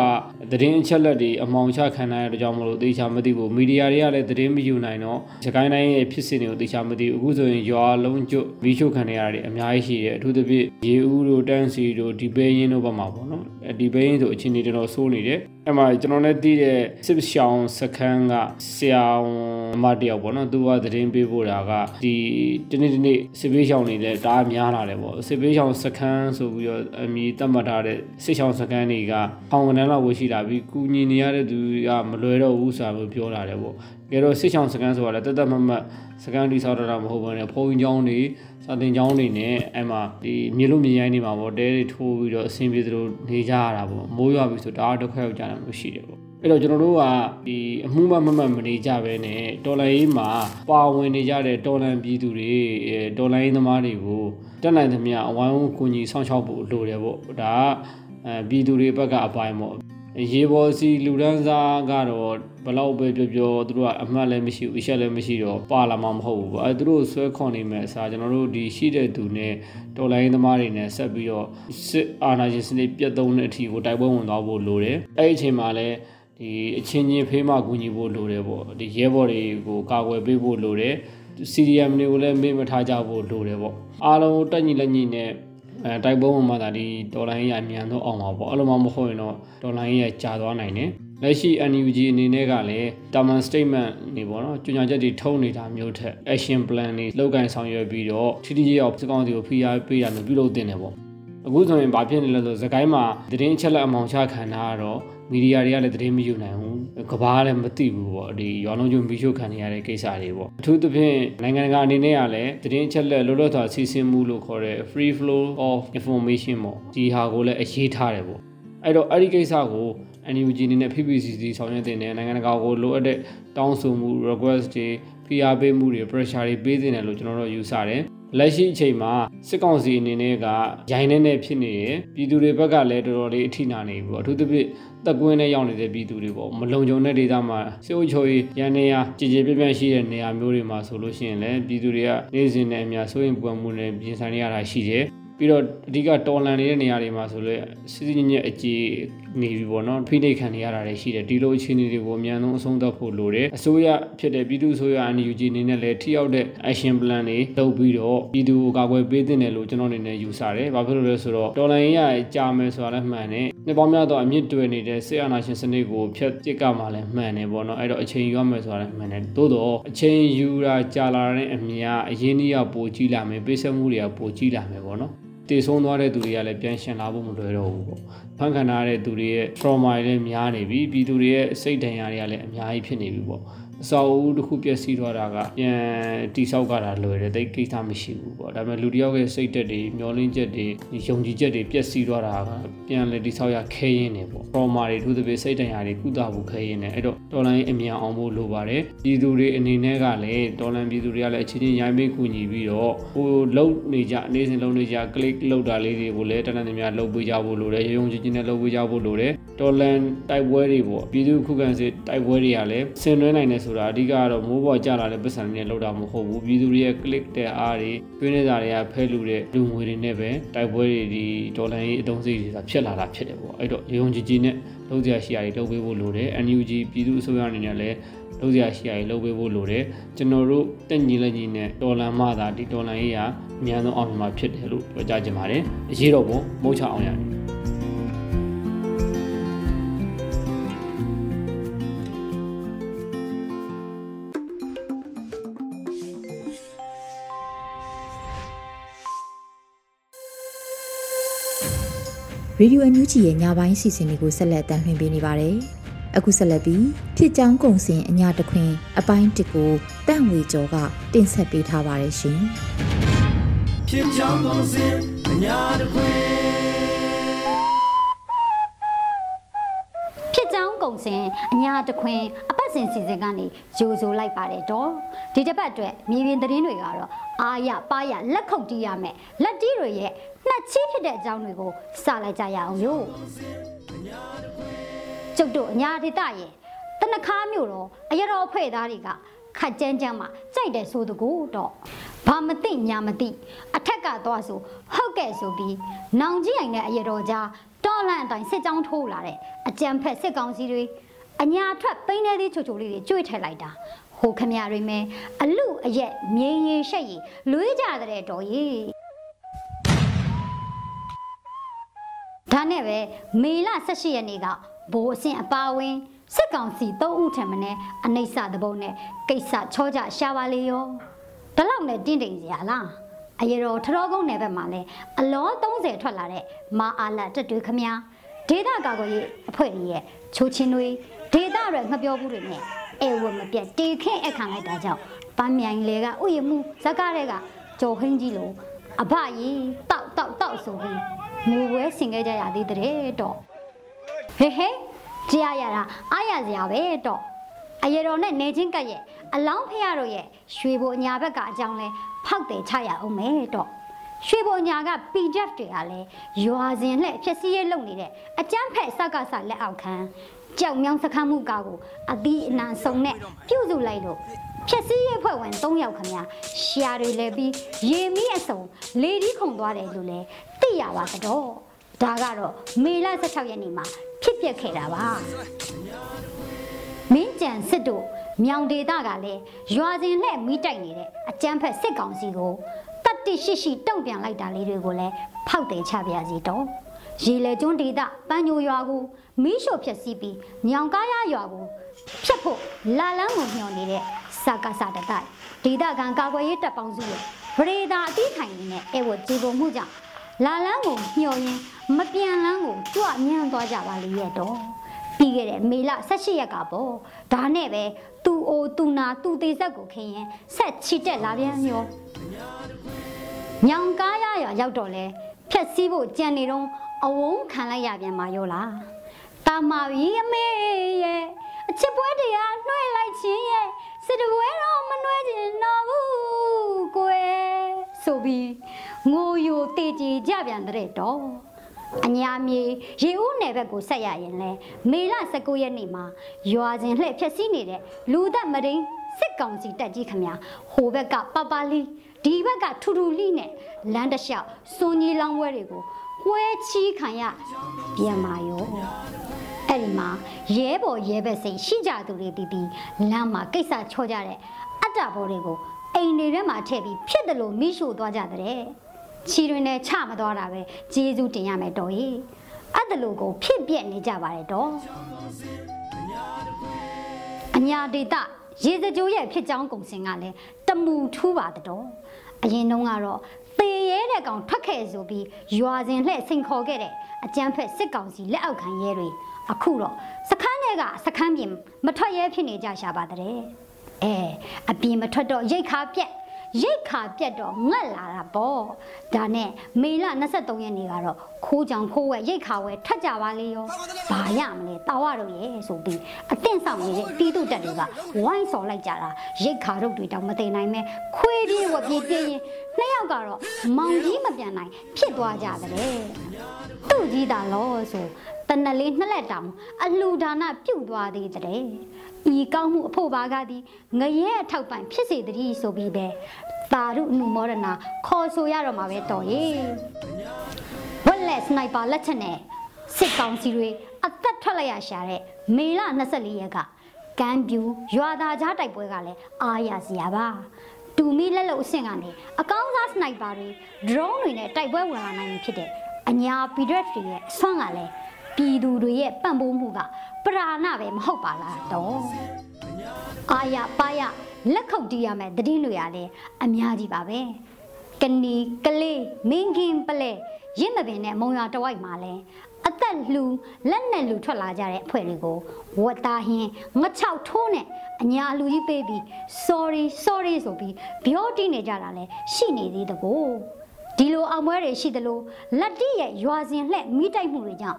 သတင်းအချက်လက်တွေအမောင်ချခံရတဲ့ကြောင့်မလို့သေချာမသိဘူးမီဒီယာတွေကလည်းသတင်းမယူနိုင်တော့စကိုင်းတိုင်းရဲ့ဖြစ်စဉ်တွေကိုသေချာမသိဘူးအခုဆိုရင်ရွာလုံးကျွတ်ဗီရှို့ခံရတာတွေအများကြီးရှိတယ်အထူးသဖြင့်ရေဦးတို့တန်းစီတို့ဒီဘေးရင်းတို့ဘက်မှာပေါ့နော်ဒီဘေးရင်းဆိုအချင်းတွေတော်တော်ဆိုးနေတယ်အဲ့မှာကျွန်တော်လည်းသိတဲ့စစ်ရှောင်းစခန်းကဆရာ မတယောက်ပေါ့နော်သူကသတင်းပေးဖို့တာကဒီတနေ့တနေ့စစ်ဘေးရှောင်းနေလဲတအားများလာတယ်ပေါ့စစ်ဘေးရှောင်းစခန်းဆိုပြီးတော့အမည်သတ်မှတ်ထားတဲ့စစ်ရှောင်းစခန်းတွေကထောင်ကနန်းလောက်ဝရှိလာပြီးကုညီနေရတဲ့သူကမလွယ်တော့ဘူးဆိုတာမျိုးပြောလာတယ်ပေါ့ကဲတော့စစ်ရှောင်းစခန်းဆိုတာလည်းတသက်မမတ်စခန်းတိဆောက်တာမဟုတ်ဘဲနဲ့ဖုန်းကြောင်းတွေစာသင်ကျောင်းတွေနဲ့အဲ့မှာဒီမြေလို့မြေရိုင်းနေမှာပေါ့တဲတွေထိုးပြီးတော့အဆင်ပြေသလိုနေကြရတာပေါ့မိုးရွာပြီဆိုတအားဒုက္ခရောက်ကြတာမျိုးရှိတယ်ပေါ့ အဲ့တော့ကျွန်တော်တို့ကဒီအမှုမမမမနေကြပဲနဲ့တော်လိုင်းမှာပါဝင်နေကြတဲ့တော်လန်ပြည်သူတွေတော်လိုင်းသမားတွေကိုတက်နိုင်သမျှအဝိုင်းဝန်းကူညီဆောင်ရှောက်ဖို့လိုတယ်ပေါ့ဒါကအဲပြည်သူတွေဘက်ကအပိုင်းပေါ့ရေပေါ်စီလူဒန်းစားကတော့ဘလောက်ပဲပြောပြောသူတို့ကအမှတ်လည်းမရှိဘူးအချက်လည်းမရှိတော့ပါလာမှာမဟုတ်ဘူးပေါ့အဲသူတို့ဆွဲခွန်နေမဲ့အစားကျွန်တော်တို့ဒီရှိတဲ့သူနဲ့တော်လိုင်းသမားတွေနဲ့ဆက်ပြီးတော့စစ်အာဏာရှင်စနစ်ပြတ်သုံးတဲ့အထိကိုတိုက်ပွဲဝင်သွားဖို့လိုတယ်အဲ့ဒီအချိန်မှာလည်း ဒီအချင်းချင်းဖေးမကူညီဖို့လိုတယ်ပေါ့ဒီရဲဘော်တွေကိုကာကွယ်ပေးဖို့လိုတယ် CDM တွေကိုလည်းမေ့မထားကြဖို့လိုတယ်ပေါ့အားလုံးတက်ညီလက်ညီနဲ့အဲတိုက်ပွဲမှာဒါဒီဒေါ်လာရင်းရအမြန်ဆုံးအောင်ပါပေါ့အဲ့လိုမှမဟုတ်ရင်တော့ဒေါ်လာရင်းရကြာသွားနိုင်တယ်လက်ရှိ NUG အနေနဲ့ကလည်း Taman Statement နေပေါ့နော်ကြေညာချက်တွေထုတ်နေတာမျိုးထက် Action Plan တွေလောက်ကင်ဆောင်ရွက်ပြီးတော့ထိထိရောက်စစ်ကောင်စီကိုဖိအားပေးတာမျိုးပြုလုပ်တင်တယ်ပေါ့ဟအခုဆိုရင်ဘာဖြစ်နေလဲဆိုစကိုင်းမှာသတင်းအချက်လက်အမောင်ချခံတာကတော့ မီဒီယာတွေကလည်းသတင်းမယူနိုင်ဘူးကဘာကလည်းမသိဘူးပေါ့ဒီရွာလုံးကျုံမီးရှို့ခံနေရတဲ့ကိစ္စတွေပေါ့အထူးသဖြင့်နိုင်ငံတကာအနေနဲ့ကလည်းသတင်းအချက်လက်လောလောဆယ်စီစဉ်မှုလို့ခေါ်တဲ့ free flow of information ပေါ့ဒီဟာကိုလည်းအရေးထားတယ်ပေါ့အဲ့တော့အဲ့ဒီကိစ္စကို NUG အနေနဲ့ PPCC ဆောင်ရွက်တဲ့နိုင်ငံတကာကိုလိုအပ်တဲ့တောင်းဆိုမှု request တွေဖိအားပေးမှုတွေ pressure တွေပေးနေတယ်လို့ကျွန်တော်တို့ယူဆတယ် လက်ရှိအချိန်မှာစစ်ကောင်စီအနေနဲ့ကရိုင်းနေနေဖြစ်နေရပြည်သူတွေဘက်ကလည်းတော်တော်လေးအထိနာနေပြီပေါ့အထူးသဖြင့်တက်ကွင်းနဲ့ရောက်နေတဲ့ပြည်သူတွေပေါ့မလုံခြုံတဲ့ဒေသမှာစေအုပ်ချုပ်ရေးရန်နေရကြည်ကြည်ပြန့်ပြန့်ရှိတဲ့နေရာမျိုးတွေမှာဆိုလို့ရှိရင်လည်းပြည်သူတွေကနေ့စဉ်နဲ့အများစိုးရင်ပူပန်မှုနဲ့ပြင်ဆင်နေရတာရှိတယ်ပြီးတော့အဓိကတော်လန်နေတဲ့နေရာတွေမှာဆိုလဲစစ်စစ်ညက်ညက်အကြီးနေပြီပေါ့နော်ဖိနှိပ်ခံနေရတာတွေရှိတယ်ဒီလိုအခြေအနေတွေကိုအများဆုံးအဆုံးသတ်ဖို့လိုတယ်အစိုးရဖြစ်တဲ့ပြည်သူ့အစိုးရ NUG အနေနဲ့လည်းထိရောက်တဲ့ action plan တွေလုပ်ပြီးတော့ပြည်သူကိုကာကွယ်ပေးသင့်တယ်လို့ကျွန်တော်အနေနဲ့ယူဆတယ်ဘာဖြစ်လို့လဲဆိုတော့တော်လန်ရေးရကြာမယ်ဆိုတာလည်းမှန်တယ်နှစ်ပေါင်းများသောအမြင့်တွယ်နေတဲ့ဆေးအာနာရှင်စနစ်ကိုဖျက်ပစ်ကမှလည်းမှန်တယ်ပေါ့နော်အဲ့တော့အချိန်ယူရမယ်ဆိုတာလည်းမှန်တယ်သို့တော့အချိန်ယူတာကြာလာတဲ့အမြင်အရင်းနှီးရပိုကြီးလာမယ်ပေးဆက်မှုတွေကပိုကြီးလာမယ်ပေါ့နော် တည်ဆုံးသွားတဲ့သူတွေကလည်းပြန်ရှင်လာဖို့မလွယ်တော့ဘူးပေါ့ဖန်ခံရတဲ့သူတွေရဲ့ trauma တွေလည်းများနေပြီပြည်သူတွေရဲ့စိတ်ဒဏ်ရာတွေကလည်းအများကြီးဖြစ်နေပြီပေါ့ အစာအုပ်တစ်ခုပြည့်စည်သွားတာကပြန်တိဆောက်ကတာလွယ်တယ်တိတ်ကိစ္စမရှိဘူးပေါ့ဒါပေမဲ့လူတယောက်ရဲ့စိတ်တက်တွေမျောလင်းချက်တွေယုံကြည်ချက်တွေပြည့်စည်သွားတာကပြန်လေတိဆောက်ရခဲရင်းနေပေါ့ trauma တွေသူသဖြင့်စိတ်ဒဏ်ရာတွေကုသဖို့ခဲရင်းနေအဲ့တော့တော်လိုင်းအမြန်အောင်ဖို့လိုပါတယ်ပြည်သူတွေအနေနဲ့ကလည်းတော်လိုင်းပြည်သူတွေကလည်းအချင်းချင်းရိုင်းပေးကူညီပြီးတော့ဟိုလုံနေကြအနေစဉ်လုံနေကြ click လောက်တာလေးတွေကိုလည်းတနင်္လာနေ့လုပ်ပေးကြဖို့လိုတယ်ရုံချင်းချင်းနဲ့လုပ်ပေးကြဖို့လိုတယ်တော်လန်တိုက်ပွဲတွေပေါ့ပြည်သူခုခံစစ်တိုက်ပွဲတွေကလည်းဆင်နွှဲနိုင်တယ်ဆိုတာအဓိကကတော့မိုးပေါ်ကျလာတဲ့ပတ်စံတွေနဲ့လောက်တာမဟုတ်ဘူးပြည်သူတွေရဲ့ click တဲ့အားတွေတွင်းနေတာတွေကဖဲလူတဲ့လူငွေတွေနဲ့ပဲတိုက်ပွဲတွေဒီဒေါ်လာရေးအသုံးစရိတ်တွေကဖြစ်လာတာဖြစ်တယ်ပေါ့အဲ့တော့ရုံကြည်ကြည်နဲ့လုပ်ကြရရှိရတွေလုပ်ပေးဖို့လိုတယ် NUG ပြည်သူအစိုးရအနေနဲ့လည်းလုပ်ကြရရှိရတွေလုပ်ပေးဖို့လိုတယ်ကျွန်တော်တို့တက်ညီလက်ညီနဲ့ဒေါ်လာမှသာဒီဒေါ်လာရေးကအများဆုံးအောင်မြင်မှာဖြစ်တယ်လို့ပြောကြားချင်ပါတယ်အရေးတော်ပုံမုတ်ချအောင်ရတယ် ရေဒီယိုအန်ယူဂျီရဲ့ညပိုင်းစီစဉ်တွေကိုဆက်လက်တင်ပြနေပါတယ်။အခုဆက်လက်ပြီးဖြစ်ကြောင်းကုံစင်အညာတခွင် အပိုင်းတစ်ကိုတန့်ဝေကျော်ကတင်ဆက်ပေးထားပါတယ်ရှင်။ဖြစ်ကြောင်းကုံစင်အညာတခွင်ဖြစ်ကြောင်းကုံစင်အညာတခွင်အ ပတ်စဉ်စီစဉ်ကနေဂျိုဆိုလိုက်ပါတယ်တော့ဒီတစ်ပတ်အတွက်မြေပြင်သတင်းတွေကတော့အာရပါရလက်ခုပ်တီးရမယ်လက်တီးတွေရဲ့နှစ်ချီးဖြစ်တဲ့အကြောင်းတွေကိုစလိုက်ကြရအောင်လို့ကျုပ်တို့အညာဒေသရဲ့တနခါမျိုးတော့အရတော်ဖွဲ့သားတွေကခတ်ကြမ်းကြမ်းမှာကြိုက်တယ်ဆိုတကူတော့ဘာမသိညာမသိအထက်ကသွားဆိုဟုတ်ကဲ့ဆိုပြီးနောင်ကြီးအိမ်နဲ့အရတော်ကြားတော်လန့်အတိုင်းစစ်ကြောင်းထိုးလာတဲ့အကြံဖက်စစ်ကောင်စီတွေ အညာထွက်ပိန်းနေသေးချိုချိုလေးတွေကြွေထည့်လိုက်တာဟိုခမရတွေမဲအလူအရက်မြေရင်ရှက်ရီလွေးကြတဲ့တော်ကြီးဒါနဲ့ပဲမေလ18ရက်နေ့ကဘိုးအဆင်အပါဝင်စစ်ကောင်စီ၃ဦးထံမင်းအနှိမ့်စသဘုံနဲ့ကိစ္စချောကြရှာပါလေရောဒါလောက်နဲ့တင်းတိမ်စရာလားအရေတော်ထတော်ကုန်းနယ်ဘက်မှာလဲအလော30ထွက်လာတဲ့မာအာလတက်တွေခမများဒေတာကာကွယ်ရေးအဖွဲ့ကြီးရဲ့ချိုချင်းတွေ ဒေတာရဲ့ငပြောဘူးတွေနဲ့အဲဝမပြတ်တေခင့်အခန့်လိုက်တာကြောင့်ပန်းမြိုင်လေကဥယျမှုဇက်ကားတွေကကြော်ဟင်းကြီးလို့အဘကြီးတောက်တောက်တောက်ဆိုပြီးငိုပွဲဆင်ခဲ့ကြရသေးတဲ့တော့ဟေဟေကြားရတာအားရစရာပဲတော့အရေတော်နဲ့နေချင်းကက်ရဲ့အလောင်းဖရတို့ရဲ့ရွှေဘိုညာဘက်ကအကြောင်းလဲဖောက်တယ်ချရအောင်မယ်တော့ရွှေဘိုညာက PJF တွေကလည်းရွာစဉ်လှဲ့ဖြစ်စည်းရေးလုပ်နေတဲ့အကျန်းဖက်စကစလက်အောက်ခံ ကြောက်မြောင်းစခန်းမှုကားကိုအသီးအနှံစုံနဲ့ပြုစုလိုက်လို့ဖြက်စီးရဲ့ဖွဲ့ဝင်၃ယောက်ခမရှာတွေလည်းပြီးရေမီးအစုံလေဒီခုံသွားတယ်လို့လည်းသိရပါတော့ဒါကတော့မေလ16ရက်နေ့မှာဖြစ်ပျက်ခဲ့တာပါမင်းကြံစစ်တို့မြောင်ဒေတာကလည်းရွာစဉ်လှဲ့မီးတိုက်နေတဲ့အကြမ်းဖက်စစ်ကောင်စီကိုတတ်တိရှိရှိတုံ့ပြန်လိုက်တာလေးတွေကိုလည်းဖောက်တယ်ချပြစီတော့ ရေလေကျွန်းဒေတာပန်းညိုရွာကိုမီးရှို့ဖျက်ဆီးပြီးညောင်ကားရရွာကိုဖြတ်ဖို့လာလန်းကိုညှော်နေတဲ့စကားစတတိုက်ဒေတာကန်ကာကွယ်ရေးတပ်ပေါင်းစုရဲ့ဗရေဒါအတိထိုင်နေတဲ့အဲဝတ်ဂျေပုံမှုကြောင့်လာလန်းကိုညှော်ရင်မပြန်လန်းကိုကြွညံ့သွားကြပါလေရဲ့တော့ပြီးခဲ့တဲ့မေလ18ရက်ကပေါ့ဒါနဲ့ပဲသူအိုသူနာသူသေးဆက်ကိုခင်းရင်ဆက်ချီတက်လာပြန်ရောညောင်ကားရရရောက်တော့လဲဖြက်စီးဖို့ကြံနေတော့ အဝုန်းခံလိုက်ရပြန်มาရောလားတာမာကြီးအမေရဲ့အချစ်ပွဲတရားနှွှဲလိုက်ခြင်းရဲ့စစ်တပွဲတော့မနှွှဲခြင်းတော့ဘူးကွယ်ဆိုပြီးငိုယိုတေကြည်ကြပြန်တဲ့တော့အညာမြေရေဦးနယ်ဘက်ကိုဆက်ရရင်လဲမေလ19ရက်နေ့မှာရွာစဉ်လှည့်ဖြက်စီးနေတဲ့လူသက်မရင်းစစ်ကောင်စီတက်ကြီးခမဟိုဘက်ကပပလီဒီဘက်ကထူထူလိနဲ့လမ်းတစ်လျှောက်စွန်ကြီးလောင်းပွဲတွေကို ကွဲချီးခံရပြန်မာရောအဲ့ဒီမှာရဲဘော်ရဲဘက်စိတ်ရှိကြသူတွေပြီးပြီးလမ်းမှာကိစ္စချောကြတဲ့အတ္တဘော်တွေကိုအိမ်တွေထဲမှာထည့်ပြီးဖြစ်တယ်လို့မိရှို့သွားကြတဲ့ချီတွင်နဲ့ချမသွားတာပဲဂျေဇူးတင်ရမယ်တော်ကြီးအဲ့ဒါလို့ကိုဖြစ်ပြက်နေကြပါတယ်တော့အညာဒေတာရေစကြိုးရဲ့ဖြစ်ကြောင်းကုံစင်ကလည်းတမူထူးပါတော့အရင်တုန်းကတော့ ပေရဲတဲ့ကောင်ထွက်ခဲ့ဆိုပြီးရွာစဉ်လှဲ့စိန်ခေါ်ခဲ့တဲ့အကြမ်းဖက်စစ်ကောင်စီလက်အောက်ခံရဲတွေအခုတော့စခန်းတွေကစခန်းပြင်မထွက်ရဲဖြစ်နေကြရှာပါတဲ့အဲအပြင်မထွက်တော့ရိတ်ခါပြက် ရိတ်ခါပြက်တော့ငတ်လာတာပေါ့ဒါနဲ့မေလ23ရက်နေ့ကတော့ခိုးကြောင်ခိုးဝဲရိတ်ခါဝဲထက်ကြပါလေရောဘာရမလဲတာဝတော့ရဲ့ဆိုပြီးအတင့်ဆောင်နေတဲ့တီးတုတက်တွေကဝိုင်းစော်လိုက်ကြတာရိတ်ခါတို့တွေတောင်မသိနိုင်မဲခွေးပြေးဝပြေးပြေးရင်နှစ်ယောက်ကတော့မောင်ကြီးမပြန်နိုင် ဖြစ်သွားကြတယ်သူ့ကြီးတာလို့ဆိုတနလေးနှစ်လက်တောင်အလှူဒါနပြုတ်သွားသေးတဲ့ ဤကောင်းမှုအဖို့ပါကသည်ငရဲအထောက်ပံ့ဖြစ်စေတည်းဆိုပြီးပဲသာရုအနုမောဒနာခေါ်ဆိုရတော့မှာပဲတော်ရေဝက်လက်စနိုက်ပါလက်ချက်နဲ့စစ်ကောင်စီတွေအသက်ထွက်လိုက်ရရှာတဲ့မေလ24ရက်ကကမ်းပြူရွာသားကြားတိုက်ပွဲကလည်းအားရစရာပါတူမီလက်လုံအဆင့်ကနေအကောင်းစားစနိုက်ပါတွေ drone တွေနဲ့တိုက်ပွဲဝင်လာနိုင်ပြီဖြစ်တဲ့အညာ PDF တွေရဲ့အဆွမ်းကလည်းပြည်သူတွေရဲ့ပံ့ပိုးမှုက ပရာဏပဲမဟုတ်ပါလားတော့အာရပါရလက်ခုပ်တီးရမယ်တည်င်းတွေရလဲအများကြီးပါပဲကနီကလေးမင်းကင်းပလဲရင့်မပင်နဲ့မုံရွာတဝိုက်မှာလဲအသက်လှူလက်နဲ့လှူထွက်လာကြတဲ့အဖွဲ့တွေကိုဝတ်သားဟင်းငချောက်ထိုးနဲ့အညာလူကြီးပေးပြီး sorry sorry ဆိုပြီးပြောတိနေကြတာလဲရှိနေသေးတကောဒီလိုအောင်ပွဲတွေရှိသလိုလက်တိရဲ့ရွာစဉ်လှဲ့မိတိုက်မှုတွေကြောင့်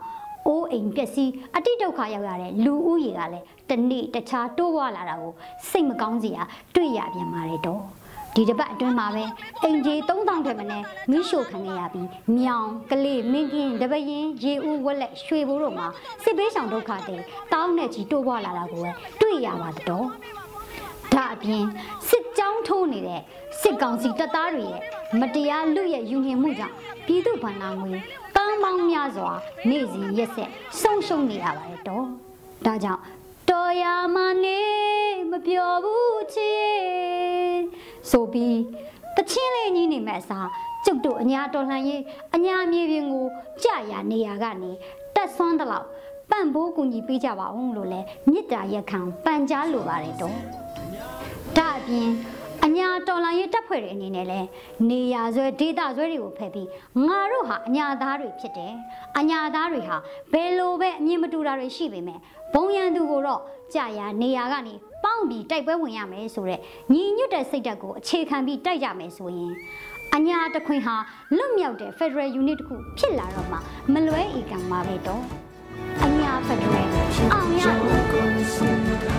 အိုးအိမ်ပျက်စီးအတိဒုက္ခရောက်ရတဲ့လူဦးရေကလည်းတနေ့တခြားတိုးဝလာတာကိုစိတ်မကောင်းစရာတွေ့ရပြန်ပါတယ်တော့ဒီတစ်ပတ်အတွင်းမှာပဲအိမ်ကြီး3000ထက်မနည်းမိရှို့ခံရပြီးမြောင်ကလေးမင်းကင်းတပရင်ရေဦးဝက်လက်ရွှေဘိုးတို့မှာစစ်ပေးဆောင်ဒုက္ခတွေတောင်းနဲ့ကြီးတိုးပွားလာတာကိုတွေ့ရပါတော့ဒါအပြင်စစ်ကြောင်းထိုးနေတဲ့စစ်ကောင်စီတပ်သားတွေရဲ့မတရားလူရဲ့ယူငင်မှုကြောင့်ပြည်သူ့ဗန္နာငွေတော င်းပေါင်းများစွာနေ့စဉ်ရက်ဆက်ဆုံးရှုံးနေရပါတယ်တော့ဒါကြောင့်တော်ရမနေမပြောဘူးချေဆိုပြီးတချင်းလေးကြီးနေမဲ့အစားကျုပ်တို့အညာတော်လှန်ရေးအညာမြေပြင်ကိုကြာရနေရကနေတက်ဆွမ်းတလောက်ပန့်ဘိုးကူညီပေးကြပါဦးလို့လဲမြစ်တာရက်ခံပန်ကြားလိုပါတယ်တော့ဒါအပြင် အညာတော်လိုင်းရဲ့တပ်ဖွဲ့တွေအနေနဲ့လဲနေရဆွဲဒေတာဆွဲတွေကိုဖယ်ပြီးငါတို့ဟာအညာသားတွေဖြစ်တယ်အညာသားတွေဟာဘယ်လိုပဲအမြင်မတူတာတွေရှိပေမဲ့ဘုံရန်သူကိုတော့ကြာရနေရကနေပေါင်းပြီးတိုက်ပွဲဝင်ရမယ်ဆိုတော့ညီညွတ်တဲ့စိတ်ဓာတ်ကိုအခြေခံပြီးတိုက်ကြမယ်ဆိုရင်အညာတခွင်ဟာလွတ်မြောက်တဲ့ Federal Unit တခုဖြစ်လာတော့မှမလွဲဧကံမှာပဲတော့အညာ Federal အောင်ရ